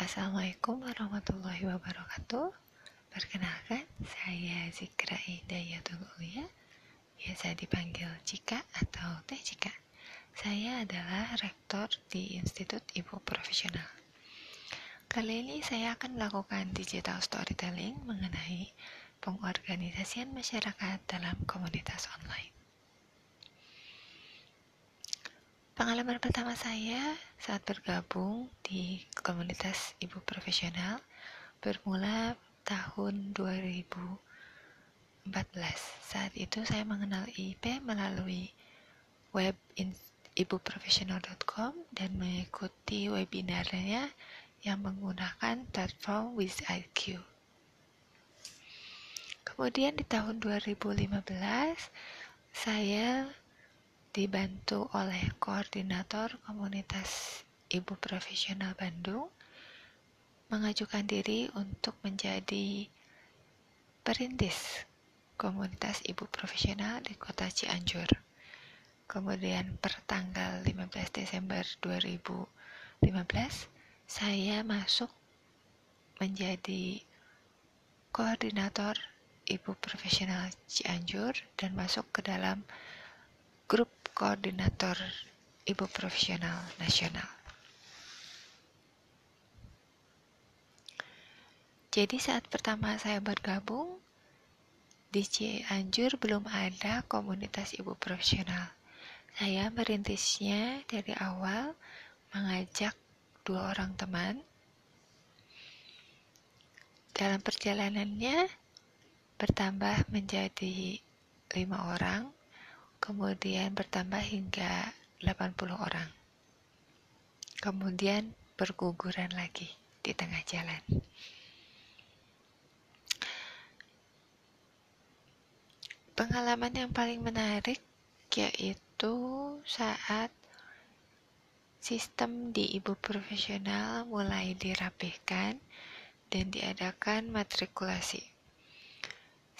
Assalamualaikum warahmatullahi wabarakatuh. Perkenalkan, saya Zikra Hidayatul Ulia. Biasa dipanggil Cika atau Teh Cika. Saya adalah rektor di Institut Ibu Profesional. Kali ini saya akan melakukan digital storytelling mengenai pengorganisasian masyarakat dalam komunitas online Pengalaman pertama saya saat bergabung di komunitas ibu profesional bermula tahun 2014. Saat itu saya mengenal IP melalui web ibuprofesional.com dan mengikuti webinarnya yang menggunakan platform WizIQ. Kemudian di tahun 2015 saya dibantu oleh koordinator komunitas ibu profesional Bandung mengajukan diri untuk menjadi perintis komunitas ibu profesional di kota Cianjur. Kemudian per tanggal 15 Desember 2015 saya masuk menjadi koordinator ibu profesional Cianjur dan masuk ke dalam grup koordinator ibu profesional nasional. Jadi saat pertama saya bergabung di Cianjur belum ada komunitas ibu profesional. Saya merintisnya dari awal mengajak dua orang teman. Dalam perjalanannya bertambah menjadi lima orang kemudian bertambah hingga 80 orang. Kemudian berguguran lagi di tengah jalan. Pengalaman yang paling menarik yaitu saat sistem di ibu profesional mulai dirapihkan dan diadakan matrikulasi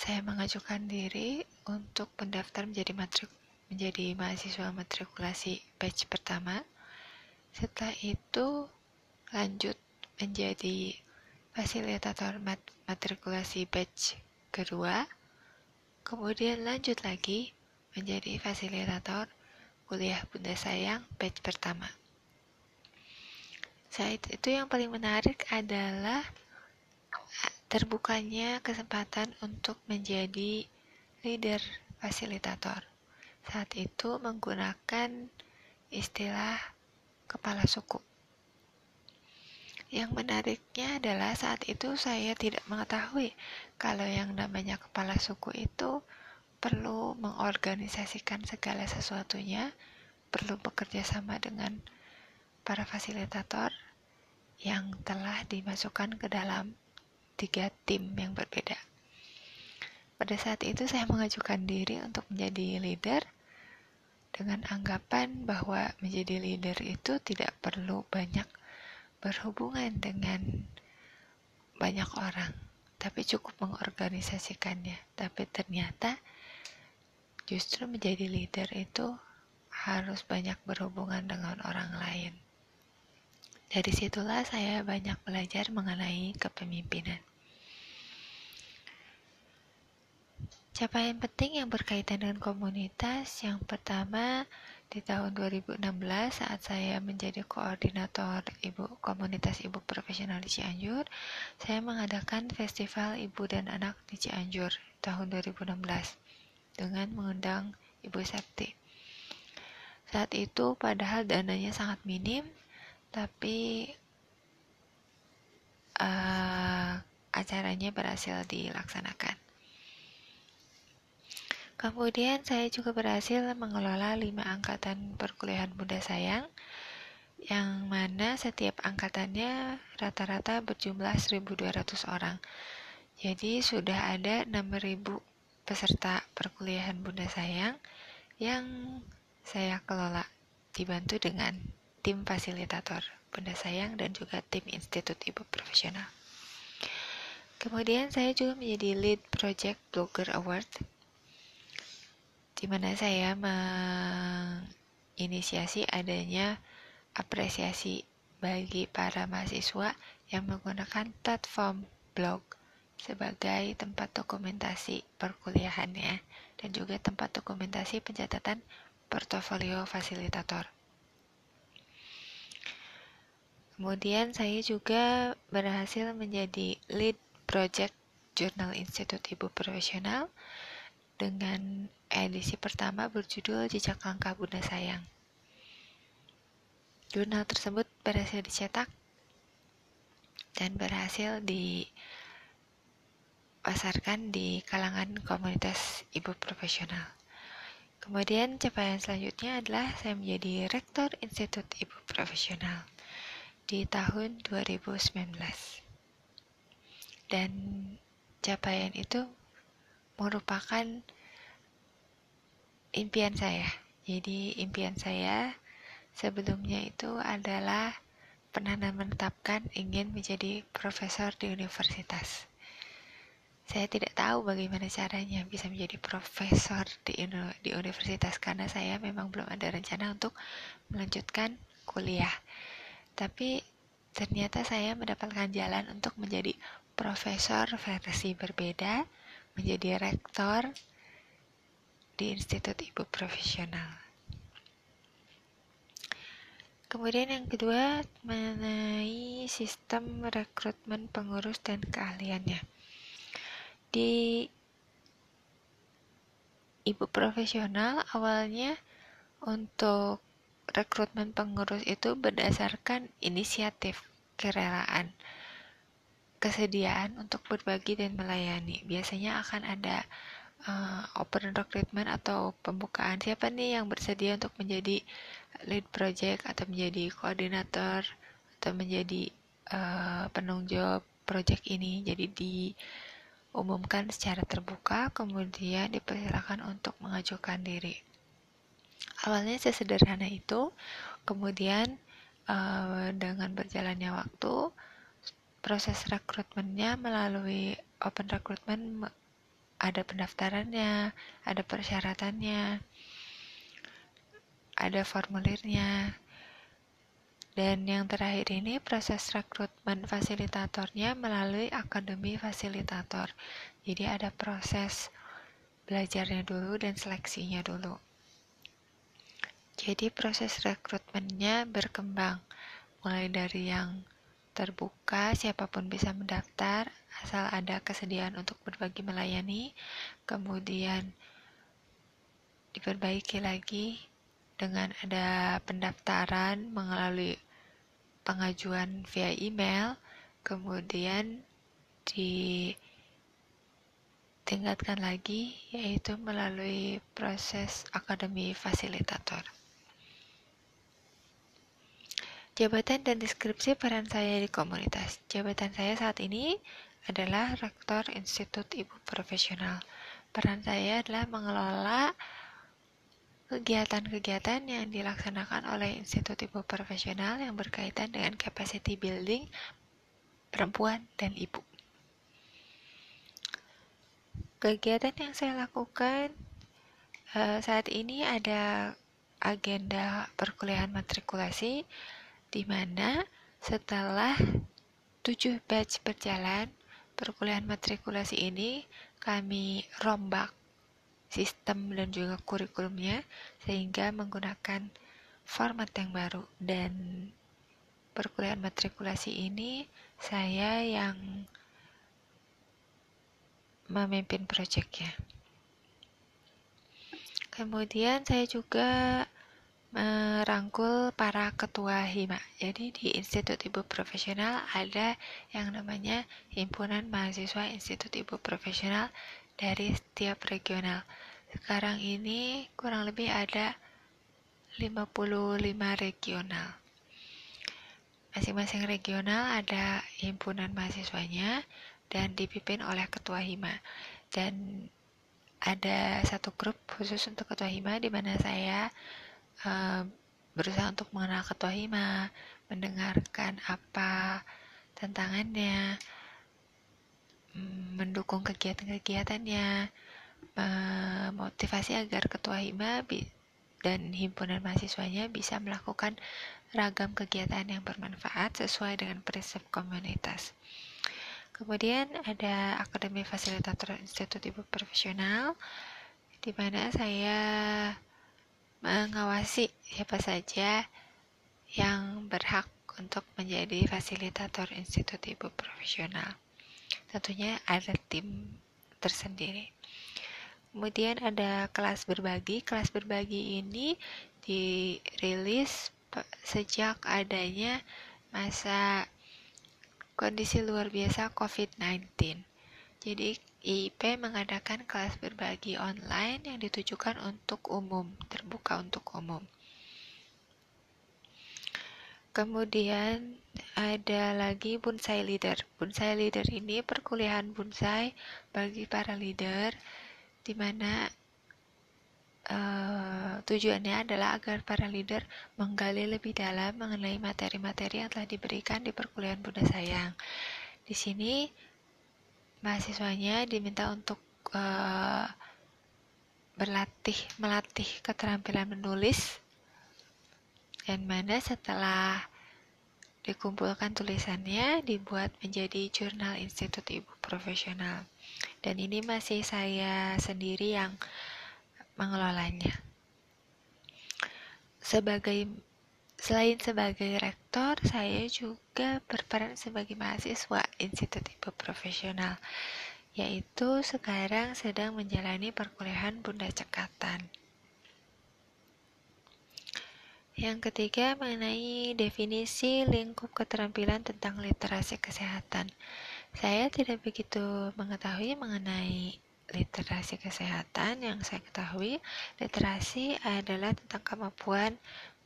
saya mengajukan diri untuk mendaftar menjadi matrik menjadi mahasiswa matrikulasi batch pertama. Setelah itu lanjut menjadi fasilitator mat matrikulasi batch kedua. Kemudian lanjut lagi menjadi fasilitator kuliah Bunda Sayang batch pertama. Saat itu yang paling menarik adalah terbukanya kesempatan untuk menjadi leader fasilitator. Saat itu menggunakan istilah kepala suku. Yang menariknya adalah saat itu saya tidak mengetahui kalau yang namanya kepala suku itu perlu mengorganisasikan segala sesuatunya, perlu bekerja sama dengan para fasilitator yang telah dimasukkan ke dalam tiga tim yang berbeda. Pada saat itu saya mengajukan diri untuk menjadi leader dengan anggapan bahwa menjadi leader itu tidak perlu banyak berhubungan dengan banyak orang, tapi cukup mengorganisasikannya. Tapi ternyata justru menjadi leader itu harus banyak berhubungan dengan orang lain. Dari situlah saya banyak belajar mengenai kepemimpinan. Capaian penting yang berkaitan dengan komunitas yang pertama di tahun 2016 saat saya menjadi koordinator ibu komunitas ibu profesional di Cianjur, saya mengadakan festival ibu dan anak di Cianjur tahun 2016 dengan mengundang Ibu Septi. Saat itu padahal dananya sangat minim, tapi uh, acaranya berhasil dilaksanakan. Kemudian saya juga berhasil mengelola lima angkatan perkuliahan Bunda Sayang yang mana setiap angkatannya rata-rata berjumlah 1200 orang. Jadi sudah ada 6000 peserta perkuliahan Bunda Sayang yang saya kelola dibantu dengan tim fasilitator Bunda Sayang dan juga tim Institut Ibu Profesional. Kemudian saya juga menjadi lead project Blogger Award di mana saya menginisiasi adanya apresiasi bagi para mahasiswa yang menggunakan platform blog sebagai tempat dokumentasi perkuliahannya dan juga tempat dokumentasi pencatatan portofolio fasilitator. Kemudian saya juga berhasil menjadi lead project Jurnal Institut Ibu Profesional dengan edisi pertama berjudul Jejak Langkah Bunda Sayang. Jurnal tersebut berhasil dicetak dan berhasil dipasarkan di kalangan komunitas ibu profesional. Kemudian capaian selanjutnya adalah saya menjadi Rektor Institut Ibu Profesional di tahun 2019. Dan capaian itu merupakan impian saya. Jadi impian saya sebelumnya itu adalah pernah menetapkan ingin menjadi profesor di universitas. Saya tidak tahu bagaimana caranya bisa menjadi profesor di, di universitas karena saya memang belum ada rencana untuk melanjutkan kuliah. Tapi ternyata saya mendapatkan jalan untuk menjadi profesor versi berbeda, menjadi rektor di Institut Ibu Profesional. Kemudian yang kedua mengenai sistem rekrutmen pengurus dan keahliannya. Di ibu profesional awalnya untuk rekrutmen pengurus itu berdasarkan inisiatif, kerelaan, kesediaan untuk berbagi dan melayani. Biasanya akan ada uh, open recruitment atau pembukaan siapa nih yang bersedia untuk menjadi lead project atau menjadi koordinator atau menjadi uh, penunjuk project ini. Jadi diumumkan secara terbuka, kemudian dipersilakan untuk mengajukan diri awalnya sesederhana itu kemudian uh, dengan berjalannya waktu proses rekrutmennya melalui open recruitment ada pendaftarannya ada persyaratannya ada formulirnya. Dan yang terakhir ini proses rekrutmen fasilitatornya melalui akademi fasilitator. Jadi ada proses belajarnya dulu dan seleksinya dulu. Jadi proses rekrutmennya berkembang, mulai dari yang terbuka, siapa pun bisa mendaftar, asal ada kesediaan untuk berbagi melayani, kemudian diperbaiki lagi dengan ada pendaftaran melalui pengajuan via email, kemudian ditingkatkan lagi yaitu melalui proses akademi fasilitator. Jabatan dan deskripsi peran saya di komunitas. Jabatan saya saat ini adalah Rektor Institut Ibu Profesional. Peran saya adalah mengelola kegiatan-kegiatan yang dilaksanakan oleh Institut Ibu Profesional yang berkaitan dengan capacity building perempuan dan ibu. Kegiatan yang saya lakukan uh, saat ini ada agenda perkuliahan matrikulasi di mana setelah tujuh batch berjalan, perkuliahan matrikulasi ini kami rombak sistem dan juga kurikulumnya sehingga menggunakan format yang baru dan perkuliahan matrikulasi ini saya yang memimpin proyeknya. Kemudian saya juga merangkul para ketua HIMA. Jadi di Institut Ibu Profesional ada yang namanya Himpunan Mahasiswa Institut Ibu Profesional dari setiap regional. Sekarang ini kurang lebih ada 55 regional. Masing-masing regional ada himpunan mahasiswanya dan dipimpin oleh ketua HIMA. Dan ada satu grup khusus untuk ketua HIMA di mana saya uh, berusaha untuk mengenal ketua hima, mendengarkan apa tantangannya, mm, mendukung kegiatan-kegiatannya, memotivasi agar ketua hima dan himpunan mahasiswanya bisa melakukan ragam kegiatan yang bermanfaat sesuai dengan prinsip komunitas. Kemudian ada Akademi Fasilitator Institut Ibu Profesional, di mana saya mengawasi siapa saja yang berhak untuk menjadi fasilitator Institut Ibu Profesional. Tentunya ada tim tersendiri. Kemudian ada kelas berbagi. Kelas berbagi ini dirilis sejak adanya masa kondisi luar biasa COVID-19. Jadi IIP mengadakan kelas berbagi online yang ditujukan untuk umum, terbuka untuk umum. Kemudian ada lagi bonsai leader. Bonsai leader ini perkuliahan bonsai bagi para leader di mana uh, tujuannya adalah agar para leader menggali lebih dalam mengenai materi-materi yang telah diberikan di perkuliahan Bunda Sayang. Di sini mahasiswanya diminta untuk uh, berlatih melatih keterampilan menulis dan mana setelah dikumpulkan tulisannya dibuat menjadi jurnal Institut Ibu Profesional. Dan ini masih saya sendiri yang mengelolanya. Sebagai selain sebagai rektor, saya juga berperan sebagai mahasiswa Institut Ibu Profesional, yaitu sekarang sedang menjalani perkuliahan Bunda Cekatan. Yang ketiga mengenai definisi lingkup keterampilan tentang literasi kesehatan. Saya tidak begitu mengetahui mengenai literasi kesehatan. Yang saya ketahui, literasi adalah tentang kemampuan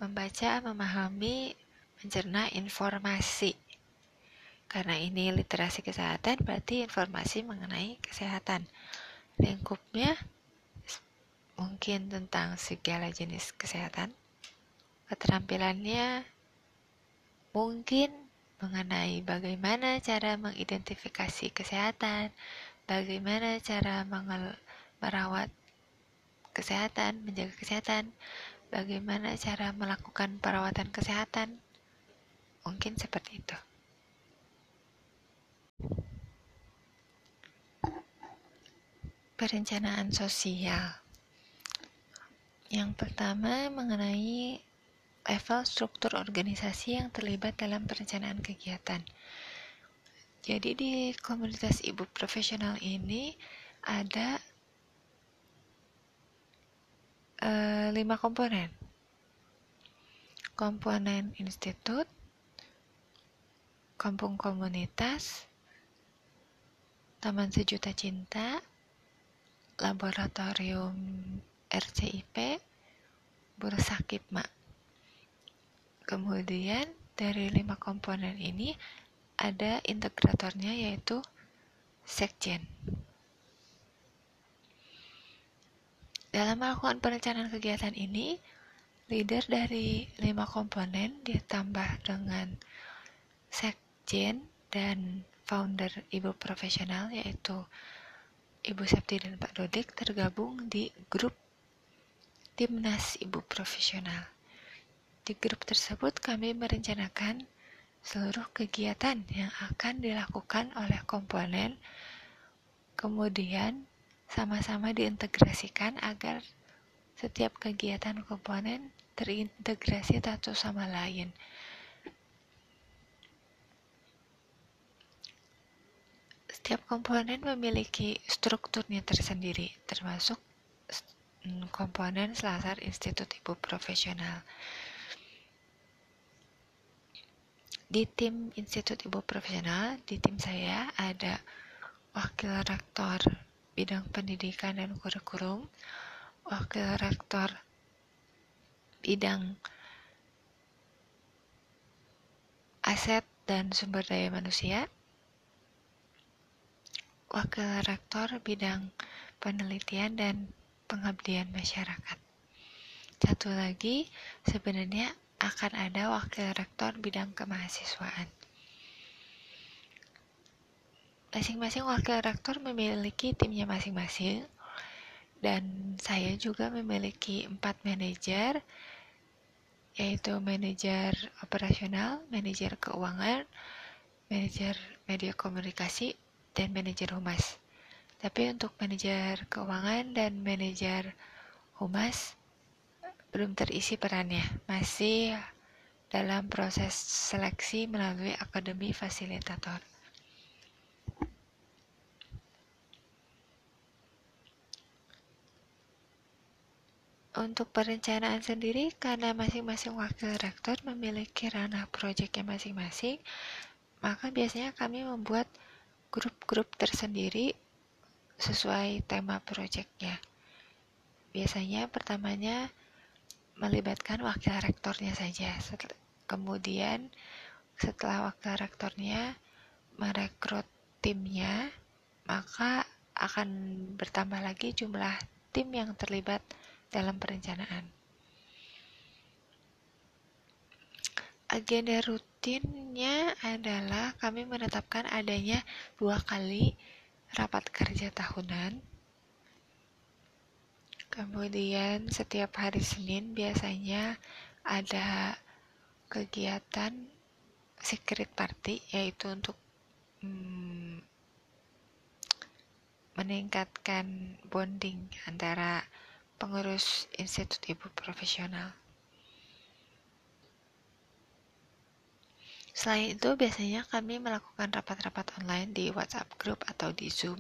membaca, memahami, mencerna informasi. Karena ini literasi kesehatan, berarti informasi mengenai kesehatan. Lingkupnya mungkin tentang segala jenis kesehatan Keterampilannya mungkin mengenai bagaimana cara mengidentifikasi kesehatan, bagaimana cara merawat kesehatan, menjaga kesehatan, bagaimana cara melakukan perawatan kesehatan. Mungkin seperti itu. Perencanaan sosial. Yang pertama mengenai level struktur organisasi yang terlibat dalam perencanaan kegiatan. Jadi di komunitas ibu profesional ini ada uh, lima komponen. Komponen institut, kampung komunitas, taman sejuta cinta, laboratorium RCIP, bursa KIPMA. Kemudian dari lima komponen ini ada integratornya yaitu sekjen. Dalam melakukan perencanaan kegiatan ini, leader dari lima komponen ditambah dengan sekjen dan founder ibu profesional yaitu Ibu Septi dan Pak Dodik tergabung di grup Timnas Ibu Profesional. Di grup tersebut kami merencanakan seluruh kegiatan yang akan dilakukan oleh komponen, kemudian sama-sama diintegrasikan agar setiap kegiatan komponen terintegrasi satu sama lain. Setiap komponen memiliki strukturnya tersendiri, termasuk komponen Selasar Institut Ibu Profesional. Di tim Institut Ibu Profesional, di tim saya ada Wakil Rektor Bidang Pendidikan dan Kurikulum, Wakil Rektor Bidang Aset dan Sumber Daya Manusia, Wakil Rektor Bidang Penelitian dan Pengabdian Masyarakat. Satu lagi, sebenarnya akan ada wakil rektor bidang kemahasiswaan. Masing-masing wakil rektor memiliki timnya masing-masing dan saya juga memiliki empat manajer yaitu manajer operasional, manajer keuangan, manajer media komunikasi, dan manajer humas. Tapi untuk manajer keuangan dan manajer humas belum terisi perannya, masih dalam proses seleksi melalui akademi fasilitator. Untuk perencanaan sendiri, karena masing-masing wakil rektor memiliki ranah proyeknya masing-masing, maka biasanya kami membuat grup-grup tersendiri sesuai tema proyeknya. Biasanya pertamanya melibatkan wakil rektornya saja. Kemudian setelah wakil rektornya merekrut timnya, maka akan bertambah lagi jumlah tim yang terlibat dalam perencanaan. Agenda rutinnya adalah kami menetapkan adanya dua kali rapat kerja tahunan. Kemudian setiap hari Senin biasanya ada kegiatan secret party yaitu untuk hmm, meningkatkan bonding antara pengurus Institut Ibu Profesional. Selain itu, biasanya kami melakukan rapat-rapat online di WhatsApp Group atau di Zoom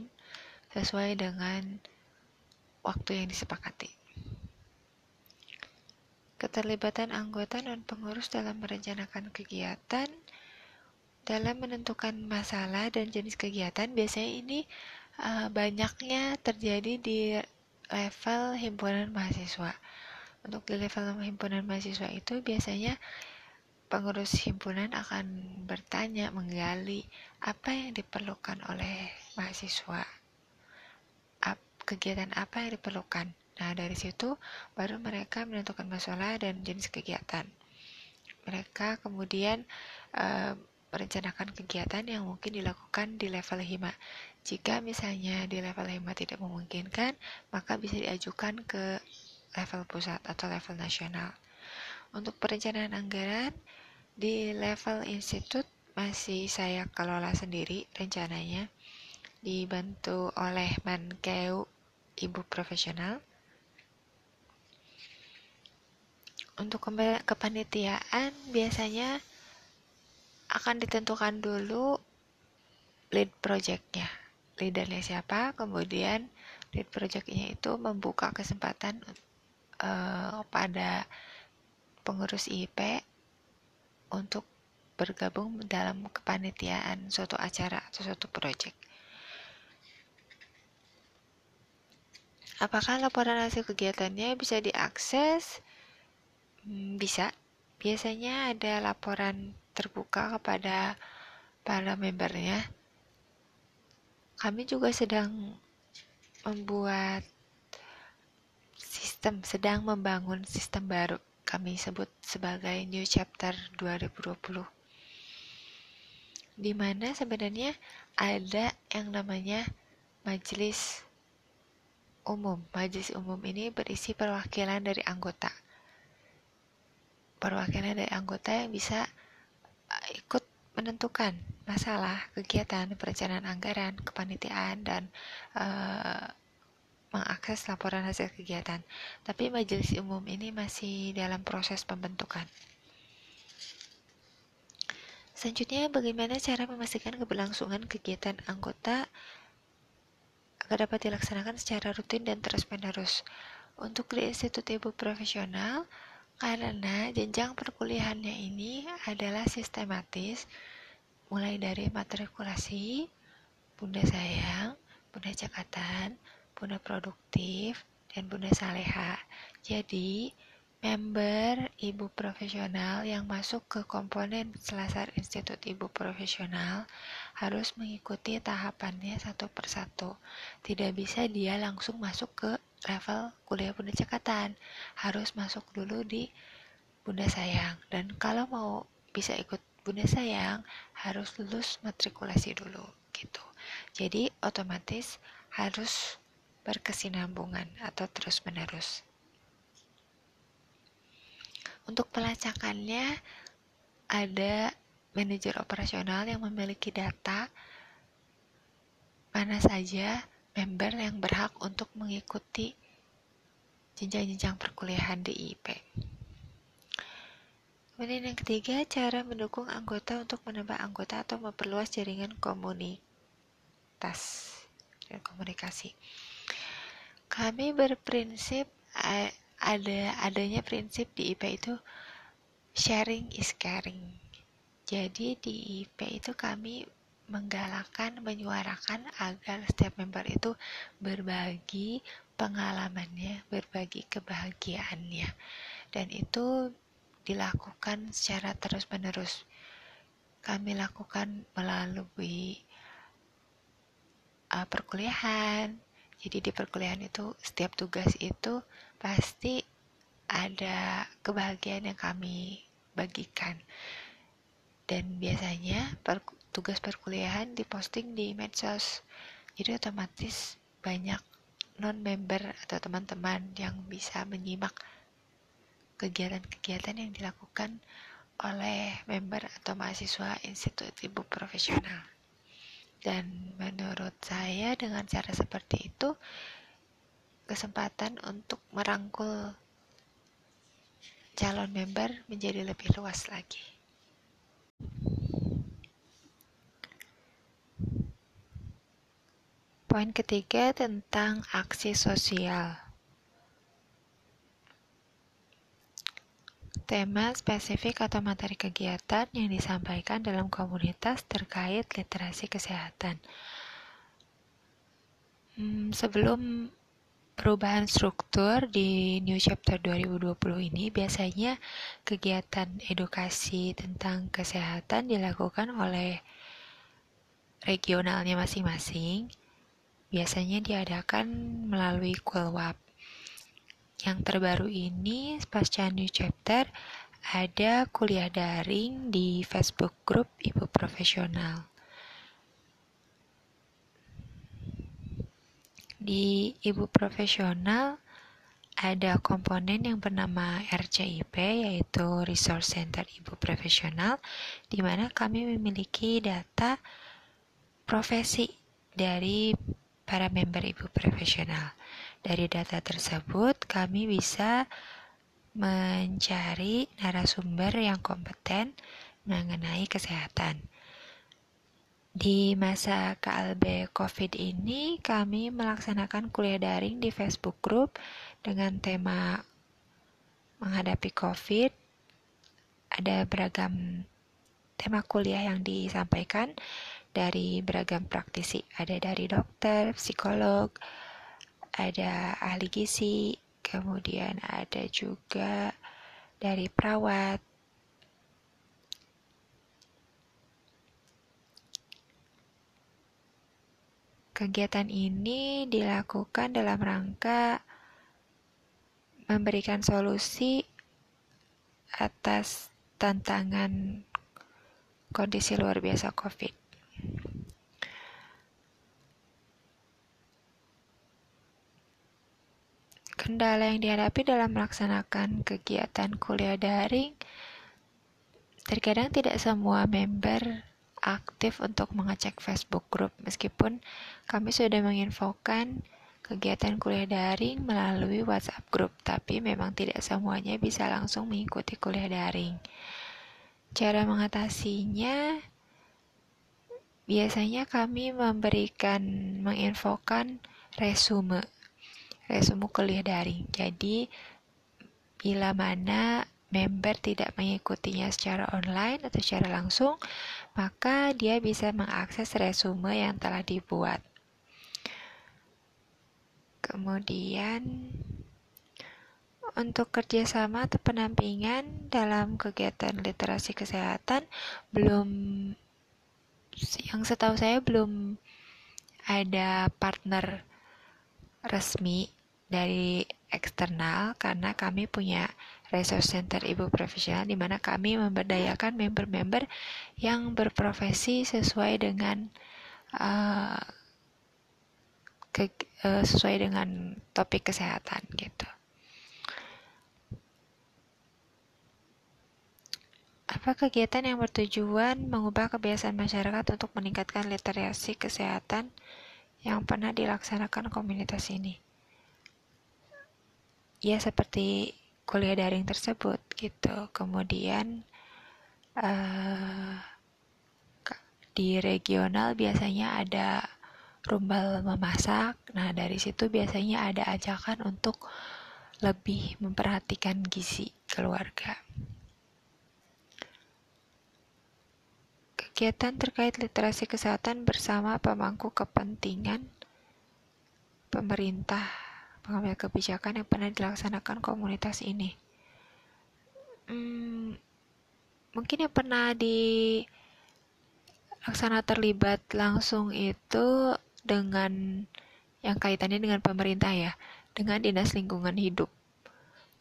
sesuai dengan waktu yang disepakati. Keterlibatan anggota dan pengurus dalam merencanakan kegiatan, dalam menentukan masalah dan jenis kegiatan, biasanya ini uh, banyaknya terjadi di level himpunan mahasiswa. Untuk di level himpunan mahasiswa itu biasanya pengurus himpunan akan bertanya, menggali apa yang diperlukan oleh mahasiswa, kegiatan apa yang diperlukan. Nah, dari situ baru mereka menentukan masalah dan jenis kegiatan. Mereka kemudian e, merencanakan kegiatan yang mungkin dilakukan di level hima. Jika misalnya di level hemat tidak memungkinkan, maka bisa diajukan ke level pusat atau level nasional. Untuk perencanaan anggaran, di level institut masih saya kelola sendiri rencananya, dibantu oleh Mankeu Ibu Profesional. Untuk kepanitiaan biasanya akan ditentukan dulu lead projectnya leadernya siapa, kemudian lead projectnya itu membuka kesempatan uh, pada pengurus IP untuk bergabung dalam kepanitiaan suatu acara atau suatu project. Apakah laporan hasil kegiatannya bisa diakses? Hmm, bisa. Biasanya ada laporan terbuka kepada para membernya kami juga sedang membuat sistem, sedang membangun sistem baru. Kami sebut sebagai New Chapter 2020. Di mana sebenarnya ada yang namanya majelis umum. Majelis umum ini berisi perwakilan dari anggota. Perwakilan dari anggota yang bisa ikut menentukan masalah, kegiatan, perencanaan anggaran, kepanitiaan, dan uh, mengakses laporan hasil kegiatan. Tapi majelis umum ini masih dalam proses pembentukan. Selanjutnya, bagaimana cara memastikan keberlangsungan kegiatan anggota agar dapat dilaksanakan secara rutin dan terus-menerus. Untuk di Institut Ibu Profesional, karena jenjang perkuliahannya ini adalah sistematis, mulai dari matrikulasi, Bunda Sayang, Bunda Cakatan, Bunda Produktif, dan Bunda Saleha. Jadi, member ibu profesional yang masuk ke komponen Selasar Institut Ibu Profesional harus mengikuti tahapannya satu persatu. Tidak bisa dia langsung masuk ke level kuliah Bunda Cakatan. Harus masuk dulu di Bunda Sayang. Dan kalau mau bisa ikut Bunda sayang harus lulus matrikulasi dulu gitu. Jadi otomatis harus berkesinambungan atau terus-menerus. Untuk pelacakannya ada manajer operasional yang memiliki data mana saja member yang berhak untuk mengikuti jenjang-jenjang perkuliahan di IP. Kemudian yang ketiga, cara mendukung anggota untuk menambah anggota atau memperluas jaringan komunitas dan komunikasi. Kami berprinsip ada adanya prinsip di IP itu sharing is caring. Jadi di IP itu kami menggalakkan, menyuarakan agar setiap member itu berbagi pengalamannya, berbagi kebahagiaannya. Dan itu dilakukan secara terus-menerus. Kami lakukan melalui uh, perkuliahan. Jadi di perkuliahan itu setiap tugas itu pasti ada kebahagiaan yang kami bagikan. Dan biasanya per, tugas perkuliahan diposting di medsos. Jadi otomatis banyak non-member atau teman-teman yang bisa menyimak kegiatan-kegiatan yang dilakukan oleh member atau mahasiswa Institut Ibu Profesional. Dan menurut saya dengan cara seperti itu kesempatan untuk merangkul calon member menjadi lebih luas lagi. Poin ketiga tentang aksi sosial. tema spesifik atau materi kegiatan yang disampaikan dalam komunitas terkait literasi kesehatan. Hmm, sebelum perubahan struktur di New Chapter 2020 ini, biasanya kegiatan edukasi tentang kesehatan dilakukan oleh regionalnya masing-masing. Biasanya diadakan melalui Kulwap yang terbaru ini pasca new chapter ada kuliah daring di Facebook group Ibu Profesional. Di Ibu Profesional ada komponen yang bernama RCIP yaitu Resource Center Ibu Profesional di mana kami memiliki data profesi dari para member Ibu Profesional. Dari data tersebut, kami bisa mencari narasumber yang kompeten mengenai kesehatan. Di masa KLB COVID ini, kami melaksanakan kuliah daring di Facebook Group dengan tema menghadapi COVID. Ada beragam tema kuliah yang disampaikan dari beragam praktisi. Ada dari dokter, psikolog, ada ahli gizi, kemudian ada juga dari perawat. Kegiatan ini dilakukan dalam rangka memberikan solusi atas tantangan kondisi luar biasa COVID. Kendala yang dihadapi dalam melaksanakan kegiatan kuliah daring, terkadang tidak semua member aktif untuk mengecek Facebook group, meskipun kami sudah menginfokan kegiatan kuliah daring melalui WhatsApp group, tapi memang tidak semuanya bisa langsung mengikuti kuliah daring. Cara mengatasinya, biasanya kami memberikan, menginfokan resume resume kuliah daring. Jadi, bila mana member tidak mengikutinya secara online atau secara langsung, maka dia bisa mengakses resume yang telah dibuat. Kemudian, untuk kerjasama atau penampingan dalam kegiatan literasi kesehatan belum yang setahu saya belum ada partner resmi dari eksternal karena kami punya resource center ibu profesional di mana kami memberdayakan member-member yang berprofesi sesuai dengan uh, ke, uh, sesuai dengan topik kesehatan gitu. Apa kegiatan yang bertujuan mengubah kebiasaan masyarakat untuk meningkatkan literasi kesehatan yang pernah dilaksanakan komunitas ini? Ya seperti kuliah daring tersebut gitu. Kemudian uh, di regional biasanya ada rumbal memasak. Nah, dari situ biasanya ada ajakan untuk lebih memperhatikan gizi keluarga. Kegiatan terkait literasi kesehatan bersama pemangku kepentingan pemerintah pengambil kebijakan yang pernah dilaksanakan komunitas ini. Hmm, mungkin yang pernah dilaksana terlibat langsung itu dengan yang kaitannya dengan pemerintah ya, dengan dinas lingkungan hidup.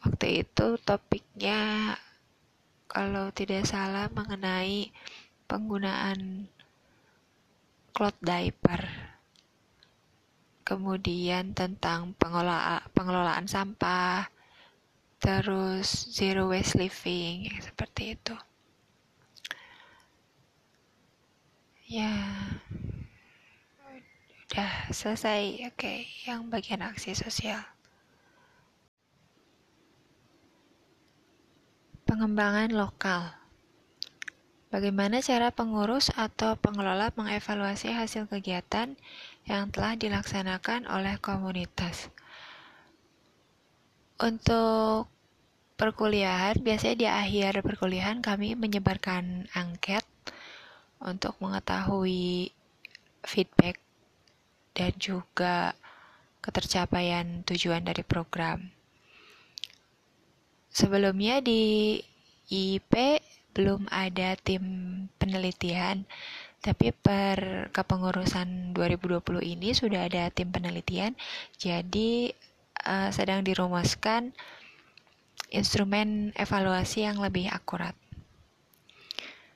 Waktu itu topiknya kalau tidak salah mengenai penggunaan cloth diaper kemudian tentang pengelola, pengelolaan sampah. Terus zero waste living seperti itu. Ya. Udah selesai. Oke yang bagian aksi sosial. Pengembangan lokal. Bagaimana cara pengurus atau pengelola mengevaluasi hasil kegiatan yang telah dilaksanakan oleh komunitas? Untuk perkuliahan, biasanya di akhir perkuliahan kami menyebarkan angket untuk mengetahui feedback dan juga ketercapaian tujuan dari program. Sebelumnya di IP belum ada tim penelitian, tapi per kepengurusan 2020 ini sudah ada tim penelitian, jadi uh, sedang dirumuskan instrumen evaluasi yang lebih akurat.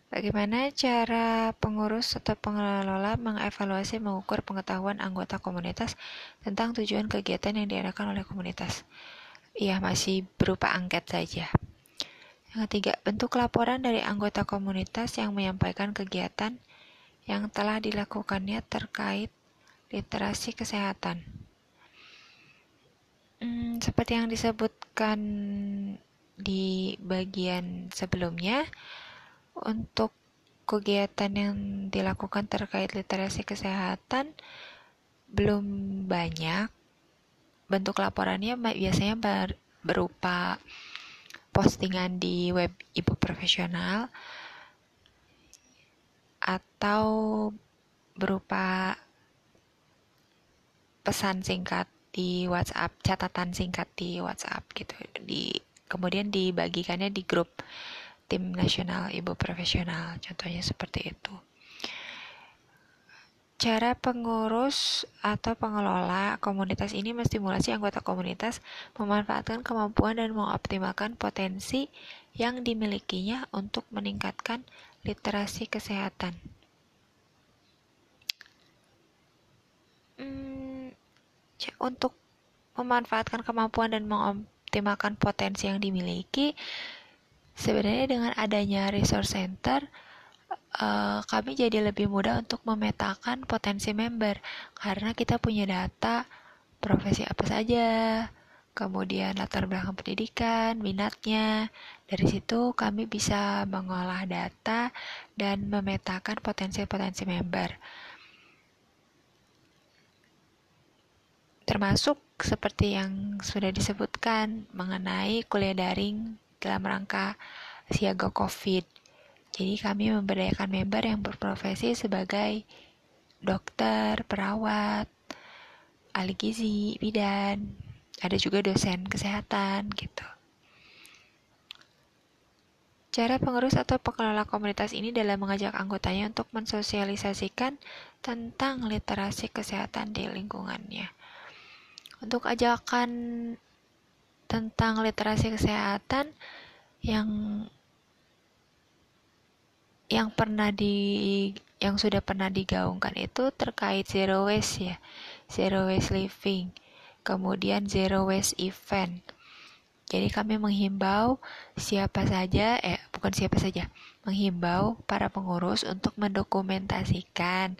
Bagaimana cara pengurus atau pengelola mengevaluasi mengukur pengetahuan anggota komunitas tentang tujuan kegiatan yang diadakan oleh komunitas? Ya, masih berupa angket saja. Yang ketiga, bentuk laporan dari anggota komunitas yang menyampaikan kegiatan yang telah dilakukannya terkait literasi kesehatan. Hmm, seperti yang disebutkan di bagian sebelumnya, untuk kegiatan yang dilakukan terkait literasi kesehatan belum banyak. Bentuk laporannya biasanya berupa postingan di web ibu profesional atau berupa pesan singkat di WhatsApp, catatan singkat di WhatsApp gitu. Di kemudian dibagikannya di grup tim nasional ibu profesional. Contohnya seperti itu. Cara pengurus atau pengelola komunitas ini menstimulasi anggota komunitas memanfaatkan kemampuan dan mengoptimalkan potensi yang dimilikinya untuk meningkatkan literasi kesehatan. Hmm, untuk memanfaatkan kemampuan dan mengoptimalkan potensi yang dimiliki, sebenarnya dengan adanya resource center, uh, kami jadi lebih mudah untuk memetakan potensi member karena kita punya data profesi apa saja, kemudian latar belakang pendidikan, minatnya. Dari situ kami bisa mengolah data dan memetakan potensi-potensi member. Termasuk seperti yang sudah disebutkan mengenai kuliah daring dalam rangka siaga COVID jadi kami memberdayakan member yang berprofesi sebagai dokter, perawat, ahli gizi, bidan, ada juga dosen kesehatan gitu. Cara pengurus atau pengelola komunitas ini dalam mengajak anggotanya untuk mensosialisasikan tentang literasi kesehatan di lingkungannya. Untuk ajakan tentang literasi kesehatan yang yang pernah di yang sudah pernah digaungkan itu terkait zero waste ya. zero waste living, kemudian zero waste event. Jadi kami menghimbau siapa saja, eh bukan siapa saja, menghimbau para pengurus untuk mendokumentasikan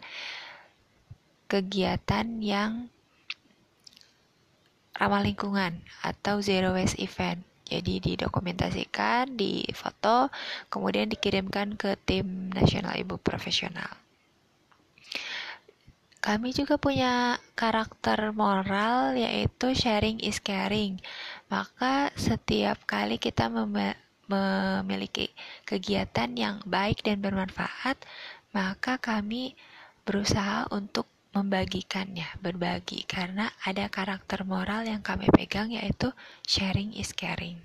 kegiatan yang ramah lingkungan atau zero waste event. Jadi didokumentasikan, difoto, kemudian dikirimkan ke tim nasional ibu profesional. Kami juga punya karakter moral yaitu sharing is caring. Maka setiap kali kita mem memiliki kegiatan yang baik dan bermanfaat, maka kami berusaha untuk membagikannya, berbagi karena ada karakter moral yang kami pegang yaitu sharing is caring.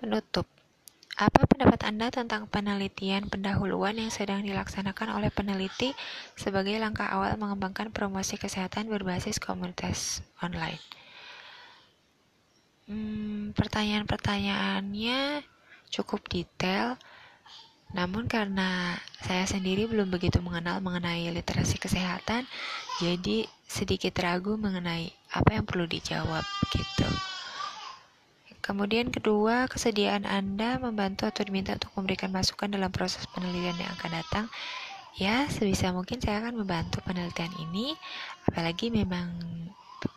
Penutup. Apa pendapat Anda tentang penelitian pendahuluan yang sedang dilaksanakan oleh peneliti sebagai langkah awal mengembangkan promosi kesehatan berbasis komunitas online? Hmm, pertanyaan-pertanyaannya cukup detail, namun karena saya sendiri belum begitu mengenal mengenai literasi kesehatan, jadi sedikit ragu mengenai apa yang perlu dijawab gitu. Kemudian kedua, kesediaan Anda membantu atau diminta untuk memberikan masukan dalam proses penelitian yang akan datang. Ya, sebisa mungkin saya akan membantu penelitian ini, apalagi memang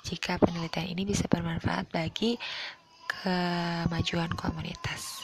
jika penelitian ini bisa bermanfaat bagi kemajuan komunitas.